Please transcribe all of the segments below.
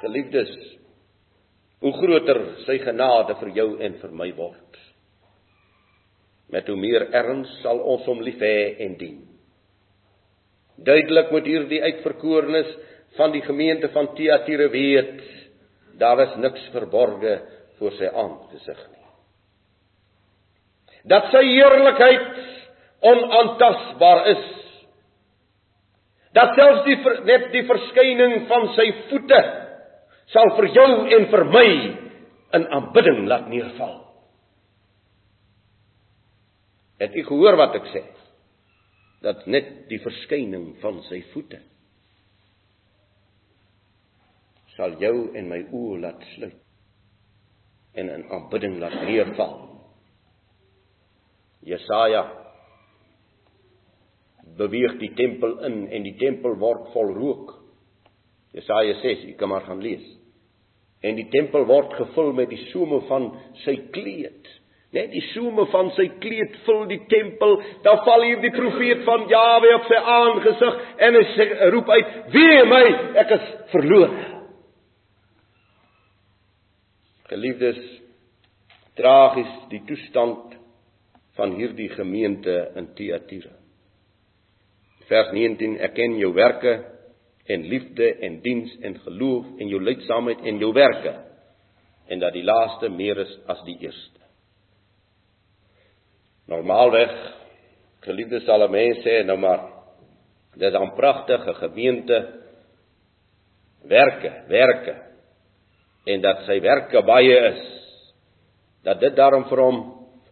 Geliefdes, hoe groter sy genade vir jou en vir my word, met hoe meer erns sal ons hom lief hê en dien. Duidelik moet hierdie uitverkorenes van die gemeente van Thyatira weet, daar is niks verborge voor sy aangesig nie. Dat sy heerlikheid onaantastbaar is. Dat selfs die net die verskyning van sy voete sal vir jou en vir my in aanbidding laat neerval. Het u gehoor wat ek sê? Dat net die verskyning van sy voete sal jou en my oë laat sluit en in aanbidding laat neerval. Jesaja beweeg die tempel in en die tempel word vol rook. Jesaja 6, jy kan maar gaan lees. En die tempel word gevul met die some van sy kleed. Net die some van sy kleed vul die tempel. Dan val hier die profeet van Jawe op sy aangesig en hy sê roep uit: "Wee my, ek is verlore." Geliefdes, tragies die toestand van hierdie gemeente in Thyatira. Vers 19: Erken jou werke en liefde en diens en geloof en jou lydsaamheid en jou werke en dat die laaste meer is as die eerste. Normaalweg geliefdes sal mense sê nou maar dis 'n pragtige gemeente werke, werke en dat sy werke baie is dat dit daarom vir hom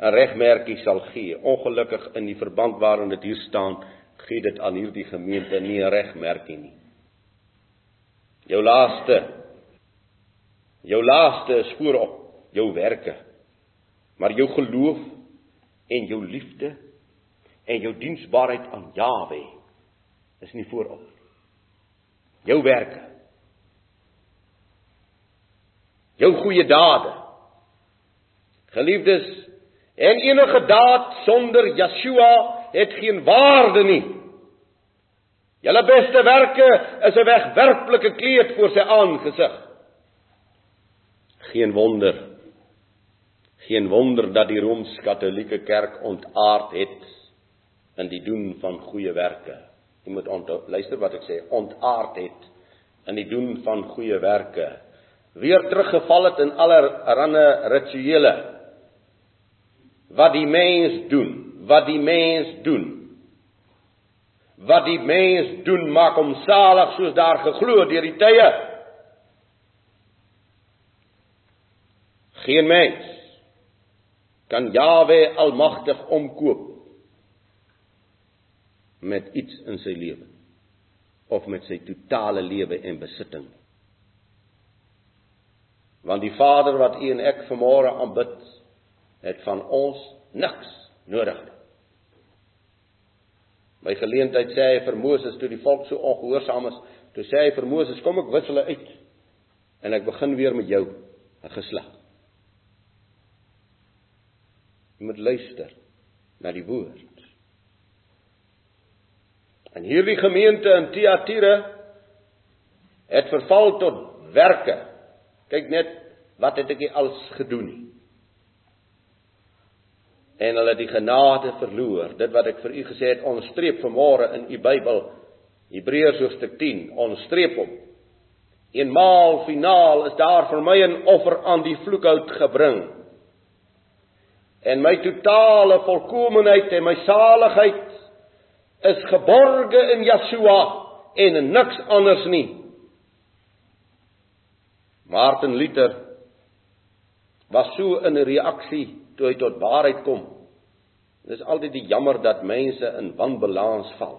'n regmerkie sal gee. Ongelukkig in die verband waarin dit hier staan, gee dit aan hierdie gemeente nie 'n regmerkie nie. Jou laaste jou laaste is voorop jou werke. Maar jou geloof en jou liefde en jou diensbaarheid aan Jawe is nie voorop. Jou werke. Jou goeie dade. Geliefdes, en enige daad sonder Yeshua het geen waarde nie. Julle beste werke is 'n wegwerplike kleed voor sy aangesig. Geen wonder. Geen wonder dat die Rooms-Katolieke Kerk ontaard het in die doen van goeie werke. Jy moet onthou, luister wat ek sê, ontaard het in die doen van goeie werke. Weer teruggeval het in allerlei rituele wat die mens doen, wat die mens doen. Wat die mens doen maak hom salig soos daar geglo deur die tye. Geen mens kan Jawe almagtig omkoop met iets in sy lewe of met sy totale lewe en besitting. Want die Vader wat u en ek vanmôre aanbid, het van ons niks nodig nie. By geleentheid sê hy vir Moses toe die volk so ongehoorsaam is, toe sê hy vir Moses, "Kom ek wis hulle uit en ek begin weer met jou, 'n geslag." Jy moet luister na die woord. En hierdie gemeente in Thyatira het verval tot werke. Kyk net wat het ek al gedoen nie en hulle die genade verloor. Dit wat ek vir u gesê het, onderstreep vanmôre in u Bybel, Hebreërs hoofstuk 10, onderstreep hom. Eenmaal finaal is daar vir my 'n offer aan die vloekhout gebring. En my totale volkomeenheid en my saligheid is geborge in Yeshua en niks anders nie. Martin Luther was so in 'n reaksie toe hy tot waarheid kom. Dit is altyd die jammer dat mense in wanbalans val.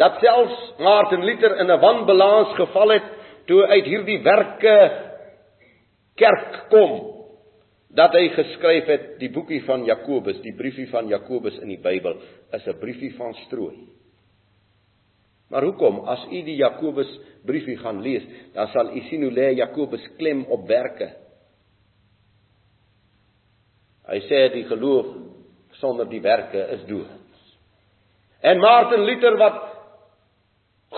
Dat selfs Martin Luther in 'n wanbalans geval het toe uit hierdie werke kerk kom dat hy geskryf het die boekie van Jakobus, die briefie van Jakobus in die Bybel is 'n briefie van strooi. Maar hoekom as u die Jakobus briefie gaan lees, dan sal u sien hoe lê Jakobus klem op werke. Hy sê die geloof sonder die werke is dood. En Martin Luther wat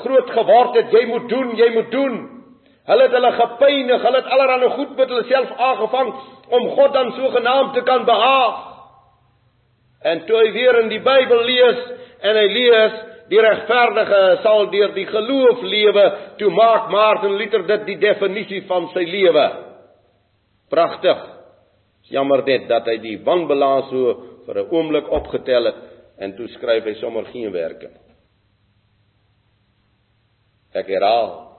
groot geword het, jy moet doen, jy moet doen. Hulle het hulle gepynig, hulle het allerlei goed met hulle self aangevang om God dan sogenaamd te kan behaag. En toe hy weer in die Bybel lees en hy lees die regverdige sal deur die geloof lewe, toe maak Martin Luther dit die definisie van sy lewe. Pragtig. Jammer net dat hy die wanbalans so vir 'n oomblik opgetel het en toe skryf hy sommer geen werke. Ek herhaal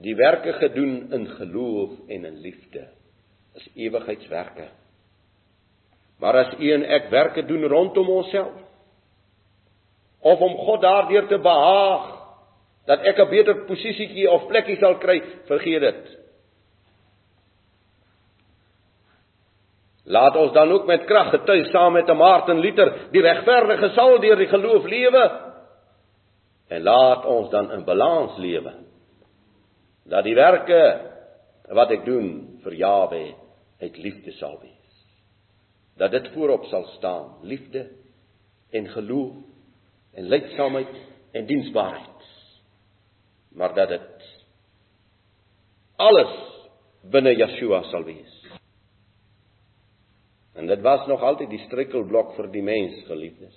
die werke gedoen in geloof en in liefde is ewigheidswerke. Maar as u en ek werke doen rondom onsself of om God daardeur te behaag dat ek 'n beter posisietjie of plekkie sal kry, vergeet dit. Laat ons dan ook met krag getuig saam met Martin Luther, die regverdige sal deur die geloof lewe. En laat ons dan in balans lewe dat die werke wat ek doen vir Jawe uit liefde sal wees. Dat dit voorop sal staan, liefde en geloof en lydsaamheid en diensbaarheid. Maar dat dit alles binne Yeshua sal wees. En dit was nog altyd die struikelblok vir die mens, geliefdes.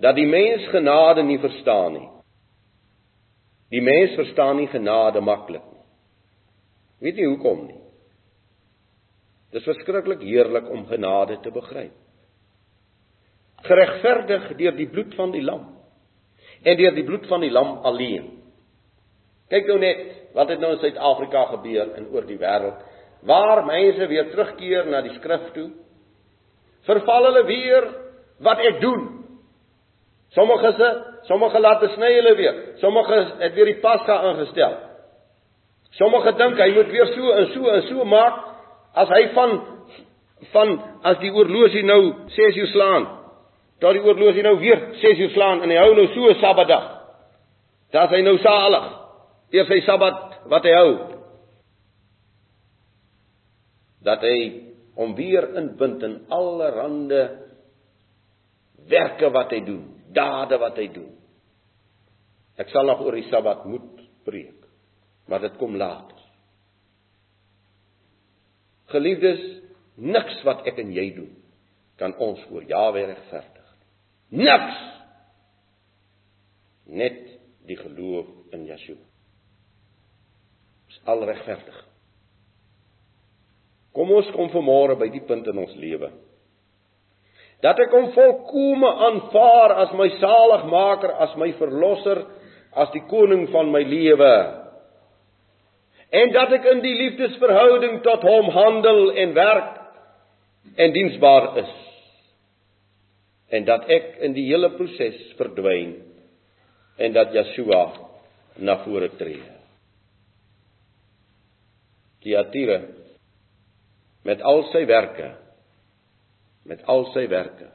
Dat die mens genade nie verstaan nie. Die mens verstaan nie genade maklik nie. Weet jy hoekom nie? Dis verskriklik heerlik om genade te begryp. Geregverdig deur die bloed van die lam en deur die bloed van die lam alleen. Kyk nou net wat het nou in Suid-Afrika gebeur en oor die wêreld waar mense weer terugkeer na die skrif toe. Verval hulle weer wat ek doen. Sommige se Sommige laat besny hulle weer. Sommige het weer die pasga ingestel. Sommige dink hy moet weer so en so en so maak as hy van van as die oorlosie nou 6 uur slaan. Dat die oorlosie nou weer 6 uur slaan en hy hou nou so 'n Sabbatdag. Dat hy nou salig. Eers sy Sabbat wat hy hou. Dat hy om weer inbind in allerlei werke wat hy doen dade wat hy doen. Ek sal nog oor die Sabbat moet preek, maar dit kom later. Geliefdes, niks wat ek en jy doen kan ons voor Jahwe regverdig. Niks. Net die geloof in Yeshua. Is al regverdig. Kom ons kom vanmôre by die punt in ons lewe dat ek hom volkome aanvaar as my saligmaker, as my verlosser, as die koning van my lewe. En dat ek in die liefdesverhouding tot hom handel en werk en diensbaar is. En dat ek in die hele proses verdwyn en dat Yeshua na vore tree. Tiatire met al sy werke met al sy werke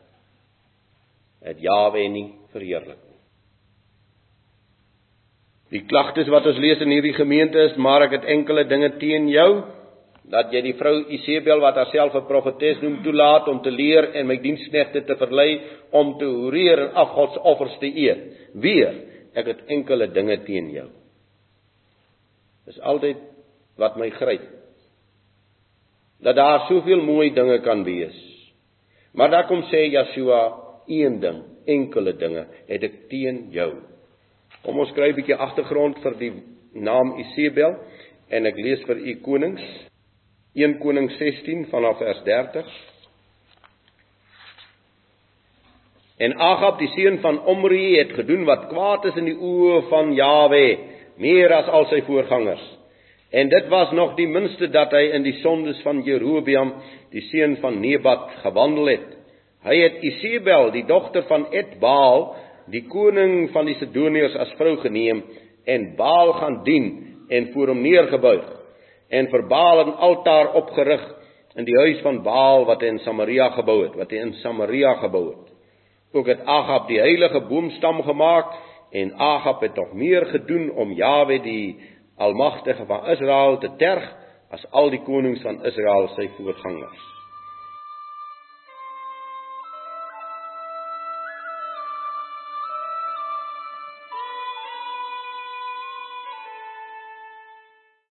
het Jawe nie verheerlik nie. Die klagtes wat ons lees in hierdie gemeente is, maar ek het enkele dinge teen jou dat jy die vrou Isebel wat haarself 'n profetes noem toelaat om te leer en my diensknegte te verlei om te hoereer en afgodsoffers te eet. Weer, ek het enkele dinge teen jou. Dis altyd wat my gryp. Dat daar soveel mooi dinge kan wees. Maar daar kom sê Yeshua een ding, enkele dinge het ek teen jou. Kom ons kry 'n bietjie agtergrond vir die naam Isebel en ek lees vir u konings 1 Koning 16 vanaf vers 30. En Agab die seun van Omri het gedoen wat kwaad is in die oë van Jawe, meer as al sy voorgangers. En dit was nog die minste dat hy in die sondes van Jerobeam, die seun van Nebat, gewandel het. Hy het Isebel, die dogter van Etbaal, die koning van die Sidoniërs as vrou geneem en Baal gaan dien en voor hom neergebuig en vir Baal 'n altaar opgerig in die huis van Baal wat hy in Samaria gebou het, wat hy in Samaria gebou het. Ook het Agab die heilige boomstam gemaak en Agab het nog meer gedoen om Jawe die Almagtige van Israel te terg as al die konings van Israel sy voorgangers.